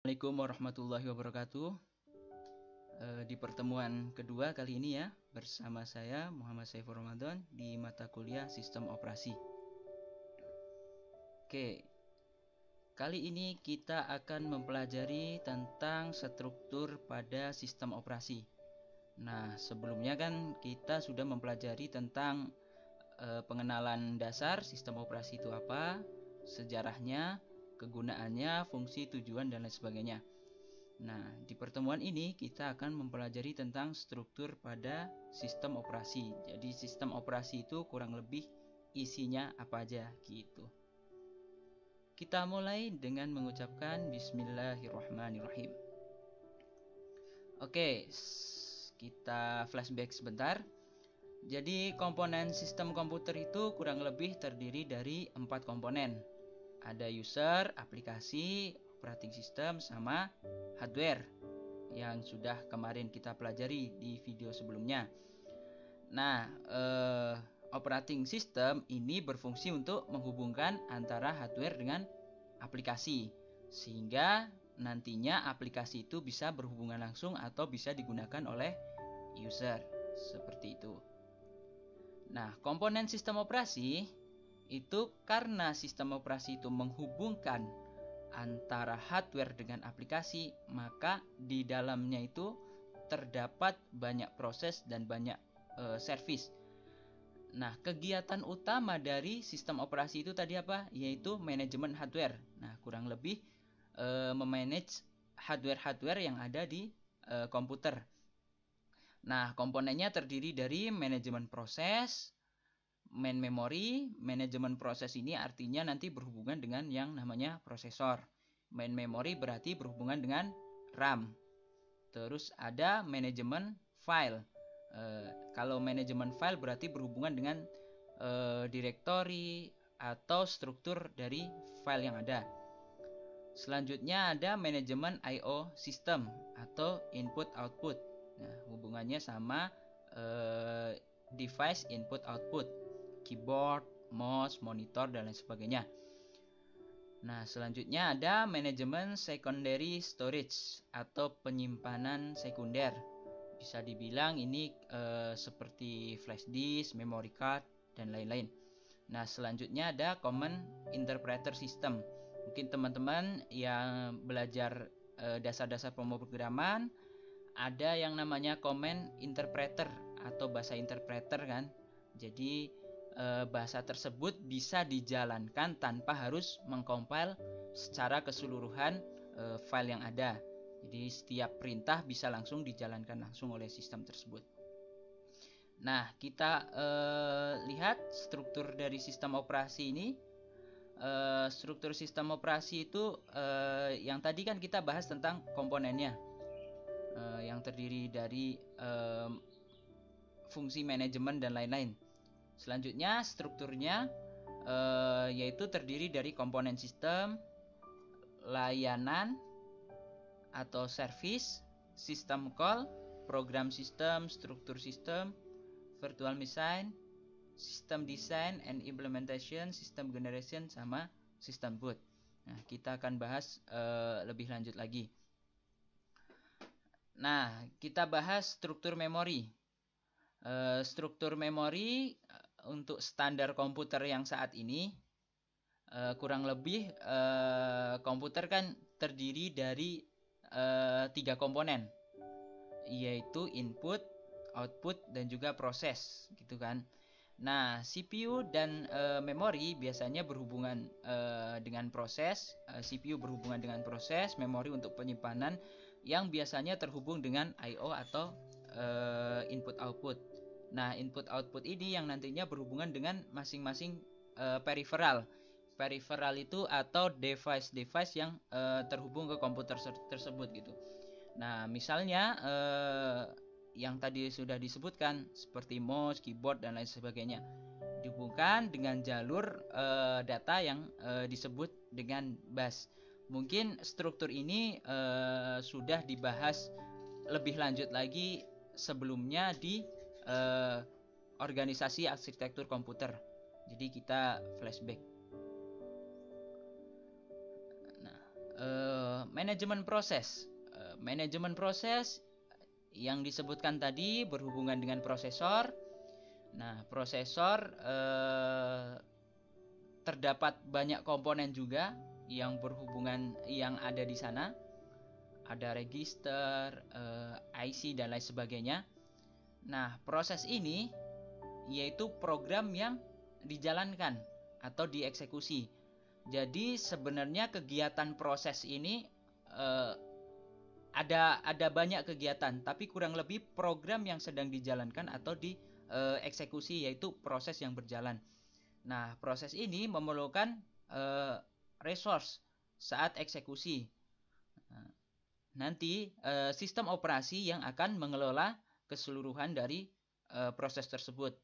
Assalamualaikum warahmatullahi wabarakatuh. Eh, Di pertemuan kedua kali ini ya bersama saya Muhammad Saifur Ramadan di mata kuliah Sistem Operasi. Oke. Kali ini kita akan mempelajari tentang struktur pada sistem operasi. Nah, sebelumnya kan kita sudah mempelajari tentang eh, pengenalan dasar sistem operasi itu apa, sejarahnya, kegunaannya, fungsi, tujuan, dan lain sebagainya. Nah, di pertemuan ini kita akan mempelajari tentang struktur pada sistem operasi. Jadi, sistem operasi itu kurang lebih isinya apa aja gitu. Kita mulai dengan mengucapkan Bismillahirrahmanirrahim. Oke, kita flashback sebentar. Jadi, komponen sistem komputer itu kurang lebih terdiri dari empat komponen ada user, aplikasi, operating system, sama hardware yang sudah kemarin kita pelajari di video sebelumnya. Nah, eh, operating system ini berfungsi untuk menghubungkan antara hardware dengan aplikasi, sehingga nantinya aplikasi itu bisa berhubungan langsung atau bisa digunakan oleh user, seperti itu. Nah, komponen sistem operasi itu karena sistem operasi itu menghubungkan antara hardware dengan aplikasi, maka di dalamnya itu terdapat banyak proses dan banyak e, service. Nah, kegiatan utama dari sistem operasi itu tadi apa? Yaitu manajemen hardware. Nah, kurang lebih e, memanage hardware-hardware yang ada di e, komputer. Nah, komponennya terdiri dari manajemen proses, main memory, manajemen proses ini artinya nanti berhubungan dengan yang namanya prosesor. Main memory berarti berhubungan dengan RAM. Terus ada manajemen file. E, kalau manajemen file berarti berhubungan dengan e, directory atau struktur dari file yang ada. Selanjutnya ada manajemen I/O system atau input output. Nah, hubungannya sama e, device input output keyboard, mouse, monitor, dan lain sebagainya. Nah, selanjutnya ada manajemen secondary storage atau penyimpanan sekunder. Bisa dibilang ini e, seperti flash disk, memory card, dan lain-lain. Nah, selanjutnya ada common interpreter system. Mungkin teman-teman yang belajar e, dasar-dasar pemrograman ada yang namanya common interpreter atau bahasa interpreter kan. Jadi e, bahasa tersebut bisa dijalankan tanpa harus mengcompile secara keseluruhan e, file yang ada. Jadi setiap perintah bisa langsung dijalankan langsung oleh sistem tersebut. Nah, kita e, lihat struktur dari sistem operasi ini. E, struktur sistem operasi itu e, yang tadi kan kita bahas tentang komponennya, yang terdiri dari e, fungsi manajemen dan lain-lain. Selanjutnya strukturnya e, yaitu terdiri dari komponen sistem, layanan atau service, sistem call, program sistem, struktur sistem, virtual machine, sistem design and implementation, sistem generation sama sistem boot. Nah, kita akan bahas e, lebih lanjut lagi. Nah, kita bahas struktur memori. E, struktur memori untuk standar komputer yang saat ini uh, kurang lebih uh, komputer kan terdiri dari uh, tiga komponen yaitu input, output dan juga proses gitu kan. Nah, CPU dan e, memori biasanya berhubungan e, dengan proses, e, CPU berhubungan dengan proses, memori untuk penyimpanan yang biasanya terhubung dengan I/O atau input output. Nah, input output ini yang nantinya berhubungan dengan masing-masing uh, peripheral. Peripheral itu atau device-device yang uh, terhubung ke komputer tersebut gitu. Nah, misalnya uh, yang tadi sudah disebutkan seperti mouse, keyboard dan lain sebagainya dihubungkan dengan jalur uh, data yang uh, disebut dengan bus. Mungkin struktur ini uh, sudah dibahas lebih lanjut lagi sebelumnya di uh, organisasi arsitektur komputer. Jadi kita flashback. Nah, uh, manajemen proses. Uh, manajemen proses yang disebutkan tadi berhubungan dengan prosesor. Nah, prosesor uh, terdapat banyak komponen juga yang berhubungan yang ada di sana. Ada register, uh, IC dan lain sebagainya. Nah, proses ini yaitu program yang dijalankan atau dieksekusi. Jadi sebenarnya kegiatan proses ini uh, ada ada banyak kegiatan, tapi kurang lebih program yang sedang dijalankan atau dieksekusi uh, yaitu proses yang berjalan. Nah, proses ini memerlukan uh, resource saat eksekusi. Nah, nanti uh, sistem operasi yang akan mengelola keseluruhan dari uh, proses tersebut.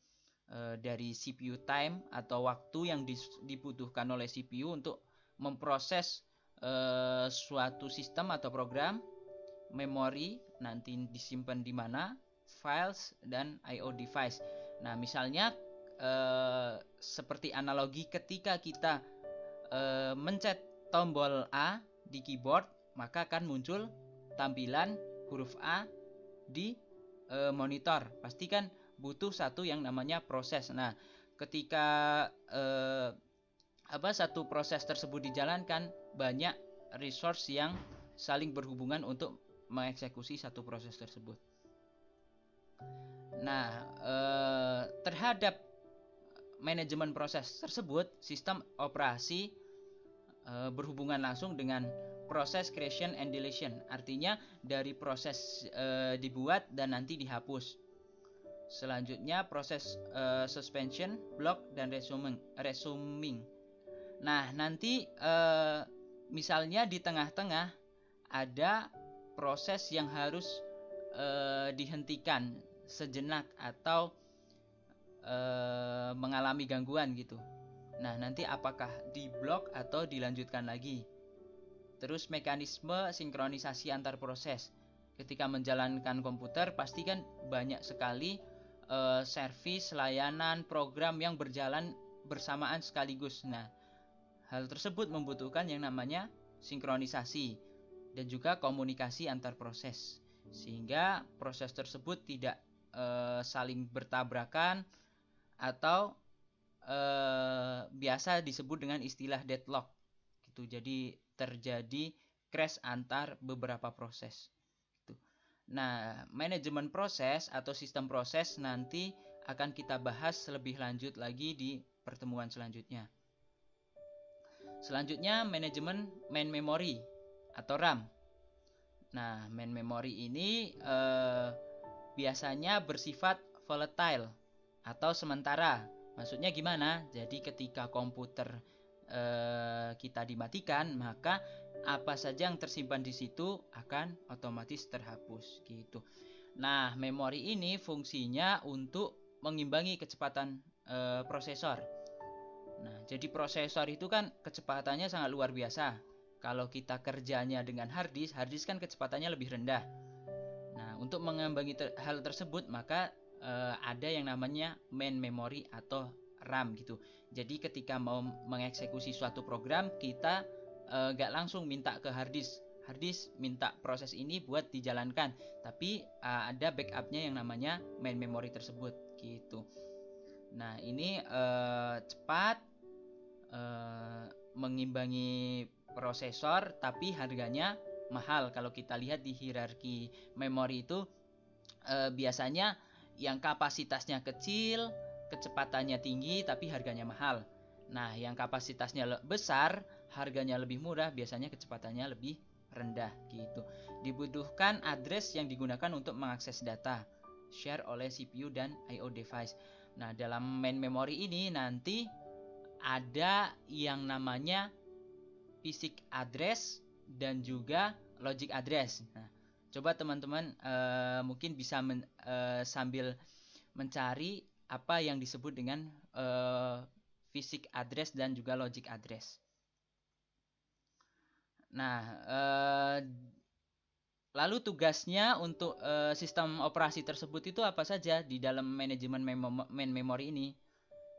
Eh, dari CPU time atau waktu yang dibutuhkan oleh CPU untuk memproses uh, suatu sistem atau program, memori nanti disimpan di mana, files dan I/O device. Nah, misalnya uh, seperti analogi ketika kita uh, mencet tombol A di keyboard, maka akan muncul tampilan huruf A di uh, monitor. Pastikan butuh satu yang namanya proses. Nah, ketika eh, apa satu proses tersebut dijalankan, banyak resource yang saling berhubungan untuk mengeksekusi satu proses tersebut. Nah, eh, terhadap manajemen proses tersebut, sistem operasi eh, berhubungan langsung dengan proses creation and deletion. Artinya dari proses e, dibuat dan nanti dihapus. Selanjutnya proses uh, suspension, block dan resuming. resuming. Nah, nanti uh, misalnya di tengah-tengah ada proses yang harus uh, dihentikan sejenak atau uh, mengalami gangguan gitu. Nah, nanti apakah di blok atau dilanjutkan lagi? Terus mekanisme sinkronisasi antar proses. Ketika menjalankan komputer pasti kan banyak sekali uh, servis, layanan, program yang berjalan bersamaan sekaligus. Nah, hal tersebut membutuhkan yang namanya sinkronisasi dan juga komunikasi antar proses sehingga proses tersebut tidak uh, saling bertabrakan atau uh, biasa disebut dengan istilah deadlock gitu. Jadi terjadi crash antar beberapa proses. Nah, manajemen proses atau sistem proses nanti akan kita bahas lebih lanjut lagi di pertemuan selanjutnya. Selanjutnya, manajemen main memory atau RAM. Nah, main memory ini eh, biasanya bersifat volatile atau sementara. Maksudnya gimana? Jadi ketika komputer eh, kita dimatikan, maka apa saja yang tersimpan di situ akan otomatis terhapus gitu. Nah, memori ini fungsinya untuk mengimbangi kecepatan e, prosesor. Nah, jadi prosesor itu kan kecepatannya sangat luar biasa. Kalau kita kerjanya dengan hard disk, hard disk kan kecepatannya lebih rendah. Nah, untuk mengimbangi ter hal tersebut maka e, ada yang namanya main memory atau RAM gitu. Jadi ketika mau mengeksekusi suatu program, kita uh, gak langsung minta ke harddisk harddisk minta proses ini buat dijalankan. Tapi uh, ada backupnya yang namanya main memory tersebut gitu. Nah ini uh, cepat uh, mengimbangi prosesor tapi harganya mahal. Kalau kita lihat di hierarki memori itu uh, biasanya yang kapasitasnya kecil kecepatannya tinggi tapi harganya mahal nah yang kapasitasnya besar harganya lebih murah, biasanya kecepatannya lebih rendah gitu. Dibutuhkan address yang digunakan untuk mengakses data share oleh CPU dan I/O device. Nah, dalam main memory ini nanti ada yang namanya basic address dan juga logic address. Nah, coba teman-teman uh, mungkin bisa men, uh, sambil mencari apa yang disebut dengan uh, basic address dan juga logic address. Nah, eh, lalu tugasnya untuk eh, sistem operasi tersebut itu apa saja di dalam manajemen main memory ini?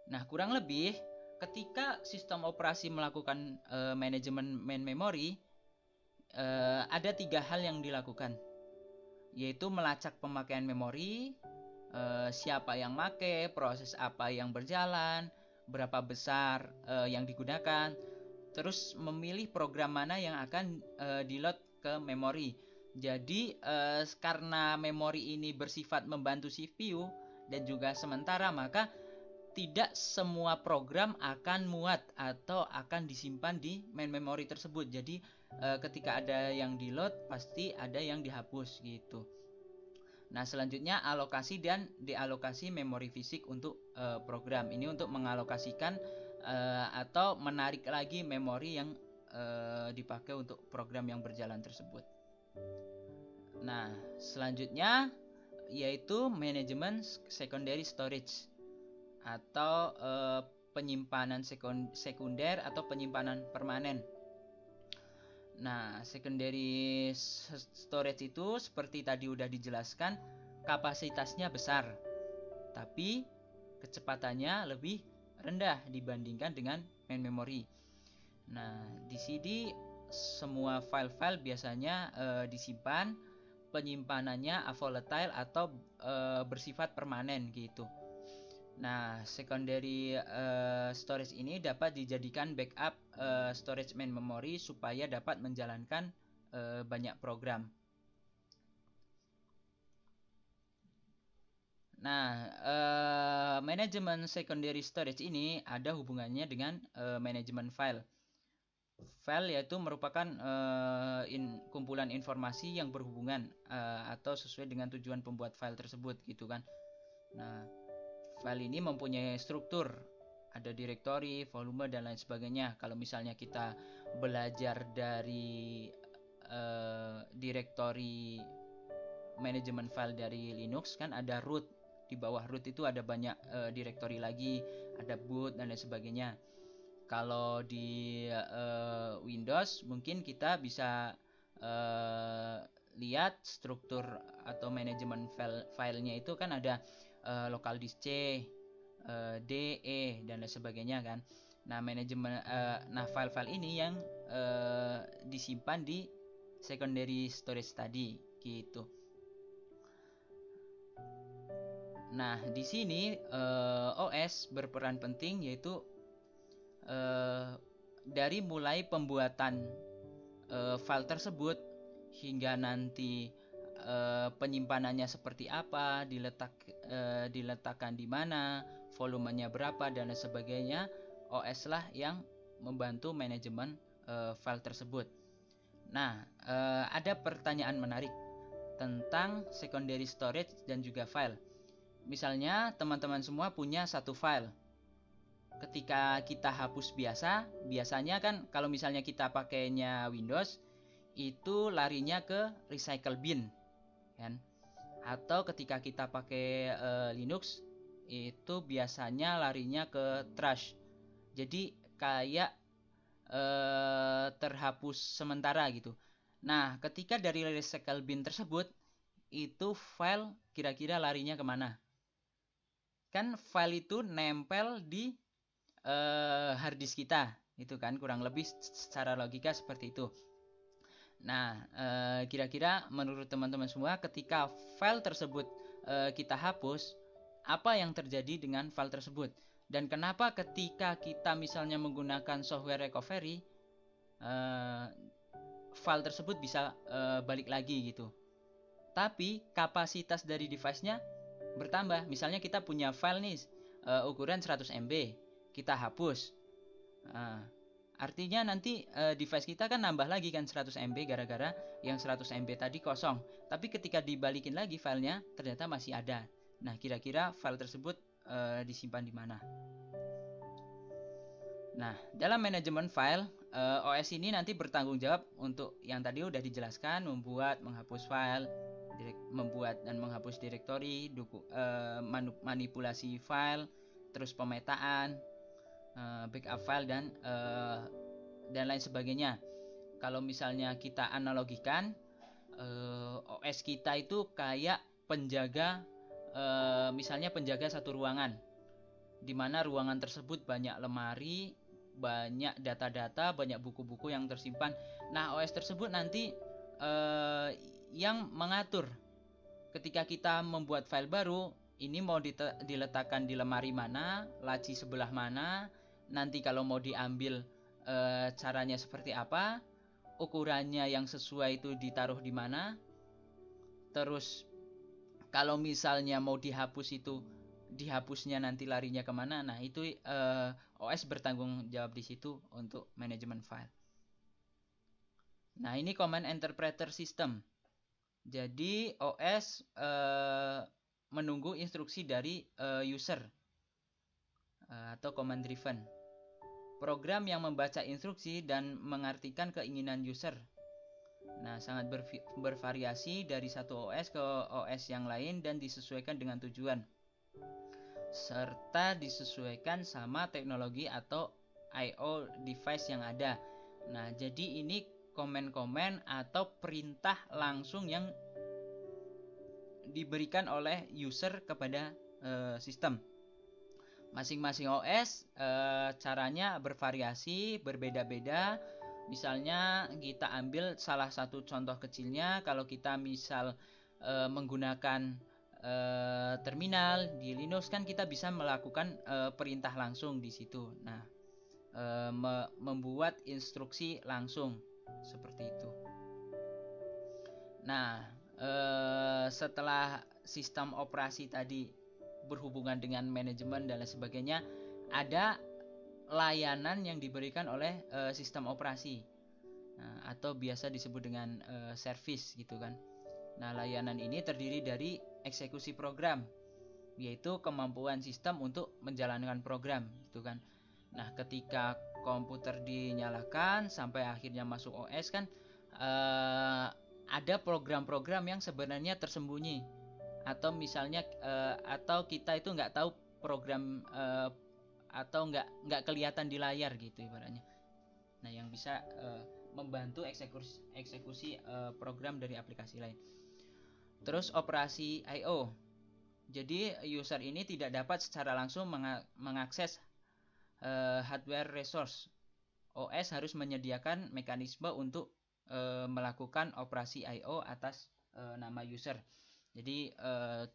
Nah, kurang lebih ketika sistem operasi melakukan eh, manajemen main memory, uh, ada tiga hal yang dilakukan, yaitu melacak pemakaian memori, uh, siapa yang make, proses apa yang berjalan, berapa besar uh, yang digunakan, terus memilih program mana yang akan uh, di load ke memori. Jadi uh, karena memori ini bersifat membantu CPU dan juga sementara maka tidak semua program akan muat atau akan disimpan di main memory tersebut. Jadi e, ketika ada yang di load pasti ada yang dihapus gitu. Nah, selanjutnya alokasi dan dealokasi memori fisik untuk e, program. Ini untuk mengalokasikan e, atau menarik lagi memori yang e, dipakai untuk program yang berjalan tersebut. Nah, selanjutnya yaitu manajemen secondary storage atau penyimpanan sekunder atau penyimpanan permanen. Nah, secondary storage itu seperti tadi udah dijelaskan kapasitasnya besar, tapi kecepatannya lebih rendah dibandingkan dengan main memory. Nah, di sini semua file-file biasanya e, disimpan penyimpanannya volatile atau e, bersifat permanen gitu. Nah, secondary uh, storage ini dapat dijadikan backup uh, storage main memory supaya dapat menjalankan uh, banyak program. Nah, uh, manajemen secondary storage ini ada hubungannya dengan uh, manajemen file. File yaitu merupakan uh, in, kumpulan informasi yang berhubungan uh, atau sesuai dengan tujuan pembuat file tersebut gitu kan. Nah, File ini mempunyai struktur, ada direktori, volume dan lain sebagainya. Kalau misalnya kita belajar dari uh, direktori manajemen file dari Linux kan ada root. Di bawah root itu ada banyak uh, direktori lagi, ada boot dan lain sebagainya. Kalau di uh, Windows mungkin kita bisa uh, lihat struktur atau manajemen file filenya itu kan ada uh, lokal disk C, uh, D, E dan lain sebagainya kan. Nah, manajemen uh, nah file-file ini yang uh, disimpan di secondary storage tadi gitu. Nah, di sini uh, OS berperan penting yaitu uh, dari mulai pembuatan uh, file tersebut hingga nanti uh, penyimpanannya seperti apa, diletak uh, diletakkan di mana, volumenya berapa dan sebagainya. OS lah yang membantu manajemen uh, file tersebut. Nah, ada pertanyaan menarik tentang secondary storage dan juga file. Misalnya, teman-teman semua punya satu file. Ketika kita hapus biasa, biasanya kan kalau misalnya kita pakainya Windows, itu larinya ke recycle bin kan? Atau ketika kita pakai uh, Linux itu biasanya larinya ke trash. Jadi kayak uh, terhapus sementara gitu. Nah ketika dari recycle bin tersebut itu file kira-kira larinya ke mana? Kan file itu nempel di uh, hard disk kita itu kan? Kurang lebih secara logika seperti itu Nah, eh, kira-kira menurut teman-teman semua ketika file tersebut eh, kita hapus, apa yang terjadi dengan file tersebut? Dan kenapa ketika kita misalnya menggunakan software recovery, eh, file tersebut bisa balik lagi gitu. Tapi kapasitas dari device-nya bertambah. Misalnya kita punya file nih ukuran 100 MB, kita hapus. Nah, Artinya nanti e, device kita kan nambah lagi kan 100 MB gara-gara yang 100 MB tadi kosong. Tapi ketika dibalikin lagi filenya ternyata masih ada. Nah, kira-kira file tersebut e, disimpan di mana? Nah, dalam manajemen file, e, eh, OS ini nanti bertanggung jawab untuk yang tadi udah dijelaskan, membuat, menghapus file, direk, membuat dan menghapus direktori, e, manipulasi file, terus pemetaan, uh, backup file dan uh, dan lain sebagainya. Kalau misalnya kita analogikan uh, eh, OS kita itu kayak penjaga uh, misalnya penjaga satu ruangan di mana ruangan tersebut banyak lemari banyak data-data, banyak buku-buku yang tersimpan. Nah, OS tersebut nanti uh, yang mengatur ketika kita membuat file baru, ini mau diletakkan di lemari mana, laci sebelah mana, nanti kalau mau diambil uh, caranya seperti apa, ukurannya yang sesuai itu ditaruh di mana, terus kalau misalnya mau dihapus itu dihapusnya nanti larinya ke mana. Nah itu uh, eh, OS bertanggung jawab di situ untuk manajemen file. Nah ini command interpreter system. Jadi OS uh, eh, menunggu instruksi dari uh, user atau command driven program yang membaca instruksi dan mengartikan keinginan user Nah, sangat bervariasi dari satu OS ke OS yang lain dan disesuaikan dengan tujuan serta disesuaikan sama teknologi atau IO device yang ada. Nah, jadi ini komen-komen atau perintah langsung yang diberikan oleh user kepada e, sistem. Masing-masing OS e, eh, caranya bervariasi, berbeda-beda Misalnya kita ambil salah satu contoh kecilnya kalau kita misal e, menggunakan e, terminal di Linux kan kita bisa melakukan e, perintah langsung di situ. Nah, e, me, membuat instruksi langsung seperti itu. Nah, e, setelah sistem operasi tadi berhubungan dengan manajemen dan lain sebagainya, ada layanan yang diberikan oleh uh, sistem operasi nah, atau biasa disebut dengan uh, service gitu kan. Nah, layanan ini terdiri dari eksekusi program yaitu kemampuan sistem untuk menjalankan program gitu kan. Nah, ketika komputer dinyalakan sampai akhirnya masuk OS kan uh, ada program-program yang sebenarnya tersembunyi atau misalnya uh, atau kita itu nggak tahu program uh, atau nggak nggak kelihatan di layar gitu ibaratnya. Nah, yang bisa uh, membantu eksekusi eksekusi uh, program dari aplikasi lain. Terus operasi I/O. Jadi user ini tidak dapat secara langsung mengakses uh, hardware resource. OS harus menyediakan mekanisme untuk uh, melakukan operasi I/O atas uh, nama user. Jadi uh,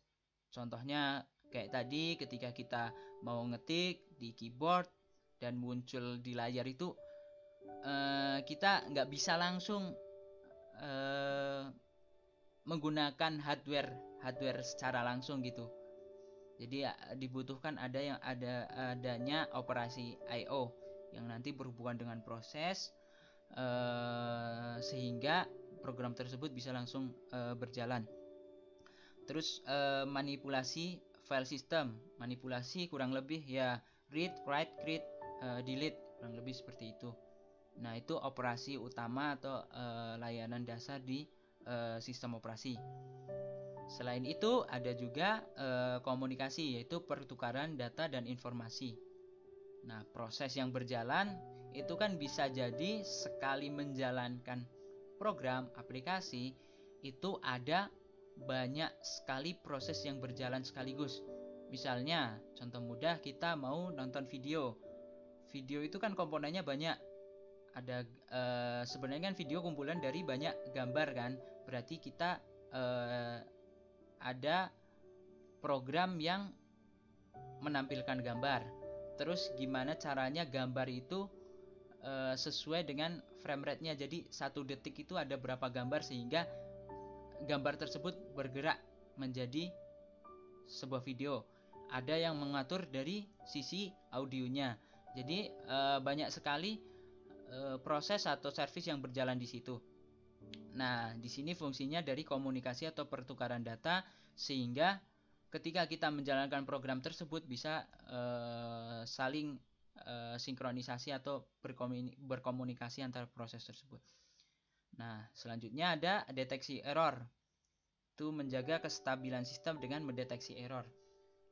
contohnya Kayak tadi ketika kita mau ngetik di keyboard dan muncul di layar itu uh, kita nggak bisa langsung uh, menggunakan hardware hardware secara langsung gitu. Jadi ya, dibutuhkan ada yang ada adanya operasi I/O yang nanti berhubungan dengan proses uh, sehingga program tersebut bisa langsung uh, berjalan. Terus uh, manipulasi file system. Manipulasi kurang lebih ya read write create uh, delete. Kurang lebih seperti itu. Nah itu operasi utama atau uh, layanan dasar di uh, sistem operasi. Selain itu ada juga uh, komunikasi yaitu pertukaran data dan informasi. Nah proses yang berjalan itu kan bisa jadi sekali menjalankan program aplikasi itu ada banyak sekali proses yang berjalan sekaligus. Misalnya, contoh mudah kita mau nonton video. Video itu kan komponennya banyak. Ada e, sebenarnya kan video kumpulan dari banyak gambar kan. Berarti kita e, ada program yang menampilkan gambar. Terus gimana caranya gambar itu e, sesuai dengan frame rate-nya. Jadi satu detik itu ada berapa gambar sehingga gambar tersebut bergerak menjadi sebuah video. Ada yang mengatur dari sisi audionya. Jadi e, banyak sekali e, proses atau service yang berjalan di situ. Nah, di sini fungsinya dari komunikasi atau pertukaran data sehingga ketika kita menjalankan program tersebut bisa e, saling sinkronisasi atau berkomunikasi antar proses tersebut. Nah, selanjutnya ada deteksi error. Itu menjaga kestabilan sistem dengan mendeteksi error.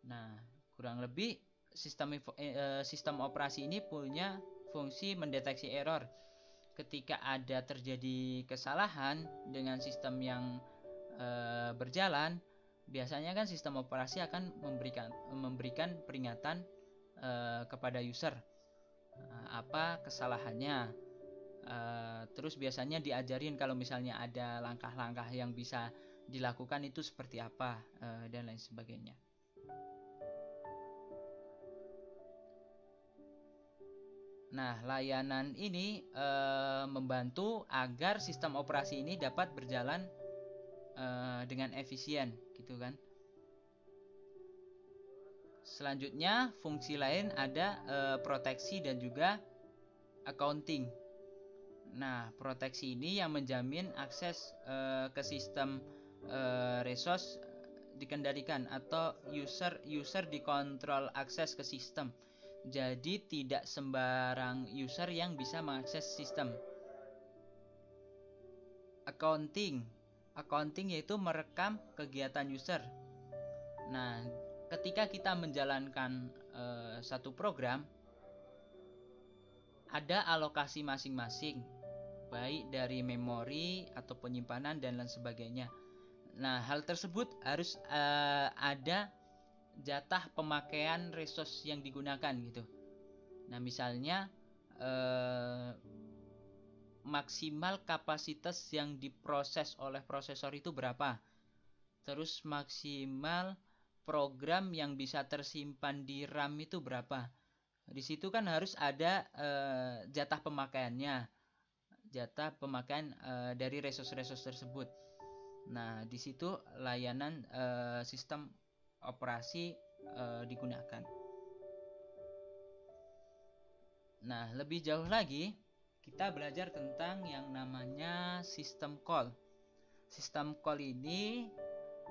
Nah, kurang lebih sistem eh, eh, sistem operasi ini punya fungsi mendeteksi error. Ketika ada terjadi kesalahan dengan sistem yang eh, berjalan, biasanya kan sistem operasi akan memberikan memberikan peringatan eh, kepada user. Nah, apa kesalahannya uh, terus biasanya diajarin kalau misalnya ada langkah-langkah yang bisa dilakukan itu seperti apa uh, dan lain sebagainya Nah, layanan ini e, membantu agar sistem operasi ini dapat berjalan e, dengan efisien, gitu kan? Selanjutnya, fungsi lain ada e, proteksi dan juga accounting. Nah, proteksi ini yang menjamin akses e, ke sistem e, resource dikendalikan atau user user dikontrol akses ke sistem jadi tidak sembarang user yang bisa mengakses sistem. Accounting. Accounting yaitu merekam kegiatan user. Nah, ketika kita menjalankan uh, satu program ada alokasi masing-masing baik dari memori atau penyimpanan dan lain sebagainya. Nah, hal tersebut harus uh, ada jatah pemakaian resource yang digunakan gitu. Nah, misalnya eh, maksimal kapasitas yang diproses oleh prosesor itu berapa? Terus maksimal program yang bisa tersimpan di RAM itu berapa? Di situ kan harus ada eh, jatah pemakaiannya. Jatah pemakaian eh, dari resource-resource tersebut. Nah, di situ layanan eh, sistem operasi e, digunakan. Nah, lebih jauh lagi, kita belajar tentang yang namanya sistem call. Sistem call ini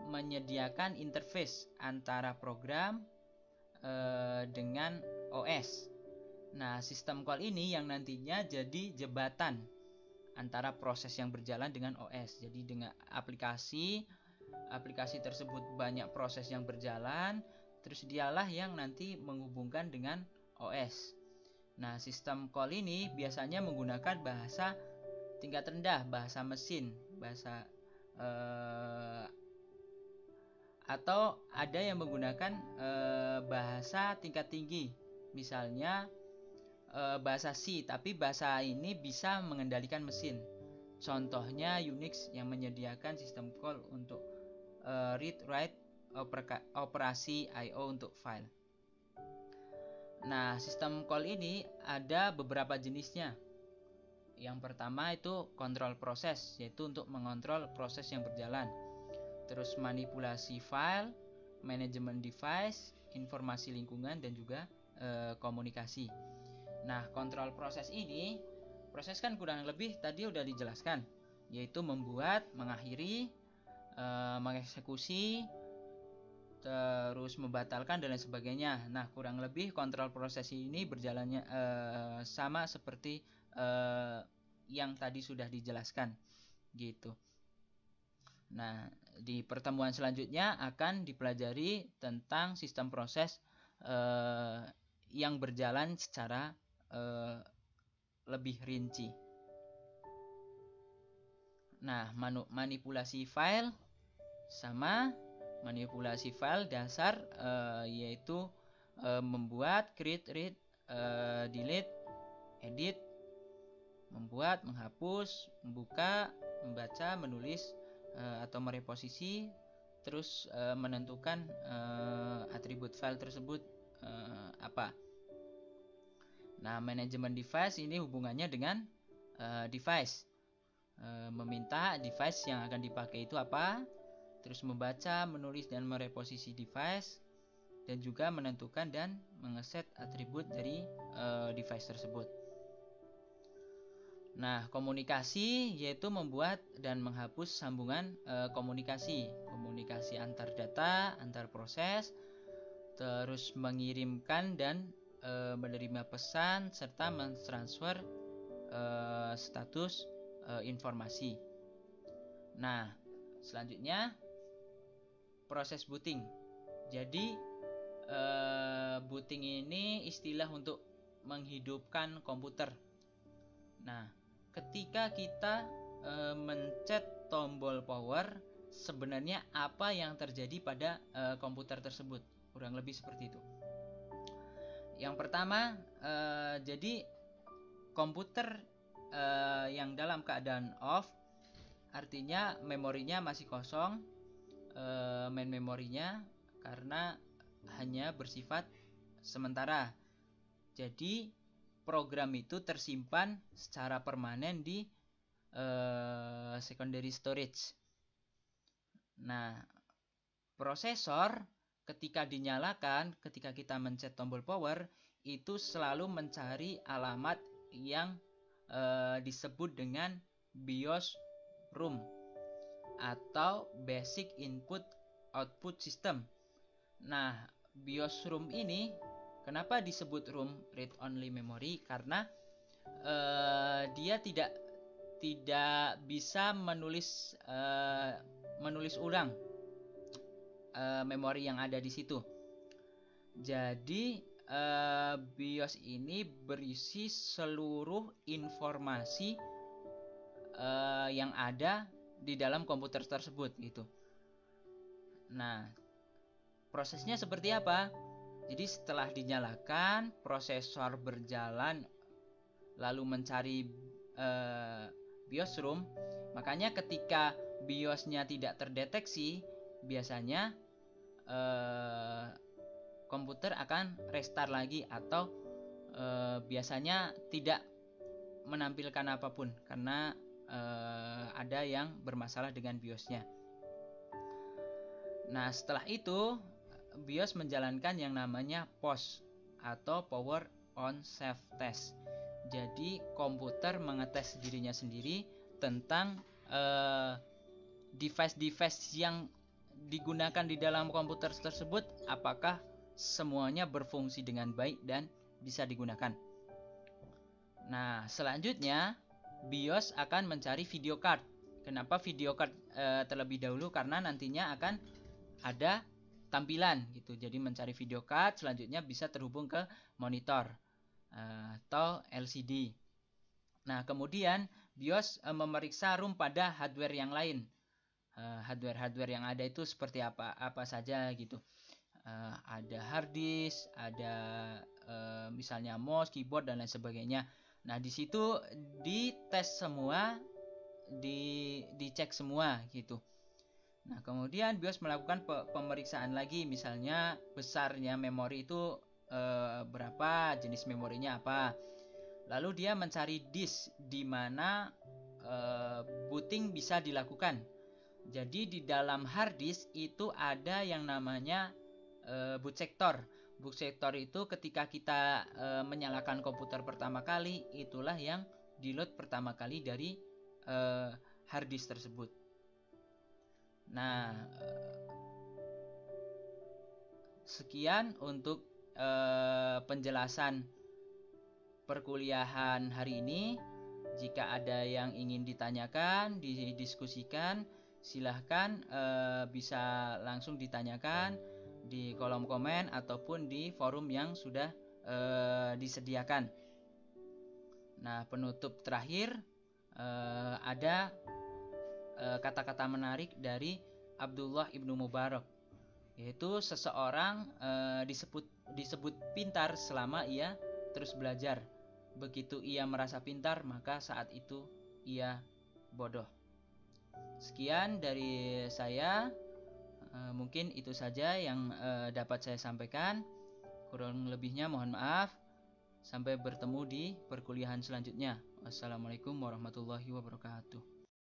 menyediakan interface antara program e, dengan OS. Nah, sistem call ini yang nantinya jadi jembatan antara proses yang berjalan dengan OS. Jadi dengan aplikasi aplikasi tersebut banyak proses yang berjalan, terus dialah yang nanti menghubungkan dengan OS. Nah, sistem call ini biasanya menggunakan bahasa tingkat rendah, bahasa mesin, bahasa eh, atau ada yang menggunakan eh, bahasa tingkat tinggi, misalnya eh, bahasa C, tapi bahasa ini bisa mengendalikan mesin. Contohnya Unix yang menyediakan sistem call untuk uh, read write operasi IO untuk file. Nah, sistem call ini ada beberapa jenisnya. Yang pertama itu kontrol proses, yaitu untuk mengontrol proses yang berjalan. Terus manipulasi file, manajemen device, informasi lingkungan dan juga e, komunikasi. Nah, kontrol proses ini, proses kan kurang lebih tadi udah dijelaskan, yaitu membuat, mengakhiri, uh, mengeksekusi terus membatalkan dan lain sebagainya. Nah, kurang lebih kontrol proses ini berjalannya uh, sama seperti uh, yang tadi sudah dijelaskan, gitu. Nah, di pertemuan selanjutnya akan dipelajari tentang sistem proses uh, yang berjalan secara uh, lebih rinci. Nah, manipulasi file sama manipulasi file dasar uh, yaitu uh, membuat create, read, uh, delete, edit, membuat, menghapus, membuka, membaca, menulis uh, atau mereposisi, terus uh, menentukan uh, atribut file tersebut uh, apa. Nah, manajemen device ini hubungannya dengan uh, device. E, meminta device yang akan dipakai itu apa, terus membaca, menulis dan mereposisi device dan juga menentukan dan mengeset atribut dari e, device tersebut. Nah, komunikasi yaitu membuat dan menghapus sambungan e, komunikasi, komunikasi antar data, antar proses, terus mengirimkan dan e, menerima pesan serta mentransfer e, status e, informasi. Nah, selanjutnya proses booting. Jadi e, booting ini istilah untuk menghidupkan komputer. Nah, ketika kita e, mencet tombol power, sebenarnya apa yang terjadi pada e, komputer tersebut? Kurang lebih seperti itu. Yang pertama, e, jadi komputer uh, yang dalam keadaan off artinya memorinya masih kosong uh, main memorinya karena hanya bersifat sementara. Jadi program itu tersimpan secara permanen di uh, secondary storage. Nah prosesor ketika dinyalakan ketika kita mencet tombol power itu selalu mencari alamat yang uh, disebut dengan BIOS room atau basic input output system. Nah, BIOS room ini kenapa disebut room read only memory? Karena uh, dia tidak tidak bisa menulis uh, menulis ulang uh, memori yang ada di situ. Jadi uh, BIOS ini berisi seluruh informasi uh, yang ada di dalam komputer tersebut gitu. Nah, prosesnya seperti apa? Jadi setelah dinyalakan, prosesor berjalan lalu mencari uh, BIOS room. Makanya ketika BIOSnya tidak terdeteksi, biasanya uh, komputer akan restart lagi atau e, biasanya tidak menampilkan apa pun karena e, ada yang bermasalah dengan BIOSnya. Nah, setelah itu BIOS menjalankan yang namanya POS atau Power on Self Test. Jadi komputer mengetes dirinya sendiri tentang device-device yang digunakan di dalam komputer tersebut apakah semuanya berfungsi dengan baik dan bisa digunakan. Nah, selanjutnya BIOS akan mencari video card. Kenapa video card e, terlebih dahulu? Karena nantinya akan ada tampilan gitu. Jadi mencari video card selanjutnya bisa terhubung ke monitor e, atau LCD. Nah, kemudian BIOS e, memeriksa room pada hardware yang lain. Hardware-hardware yang ada itu seperti apa? Apa saja gitu uh, ada hard disk, ada uh, misalnya mouse, keyboard dan lain sebagainya. Nah, di situ dites semua, di dicek semua gitu. Nah, kemudian BIOS melakukan pe pemeriksaan lagi misalnya besarnya memori itu e, berapa, jenis memorinya apa. Lalu dia mencari disk di mana e, booting bisa dilakukan. Jadi di dalam hard disk itu ada yang namanya uh, boot sector. Boot sector itu ketika kita uh, menyalakan komputer pertama kali, itulah yang di load pertama kali dari uh, hard tersebut. Nah, sekian untuk uh, penjelasan perkuliahan hari ini. Jika ada yang ingin ditanyakan, didiskusikan, silahkan uh, bisa langsung ditanyakan di kolom komen ataupun di forum yang sudah e, disediakan. Nah, penutup terakhir e, ada kata-kata e, menarik dari Abdullah ibnu Mubarak, yaitu seseorang e, disebut disebut pintar selama ia terus belajar. Begitu ia merasa pintar, maka saat itu ia bodoh. Sekian dari saya. Eh, mungkin itu saja yang uh, dapat saya sampaikan. Kurang lebihnya mohon maaf. Sampai bertemu di perkuliahan selanjutnya. Wassalamualaikum warahmatullahi wabarakatuh.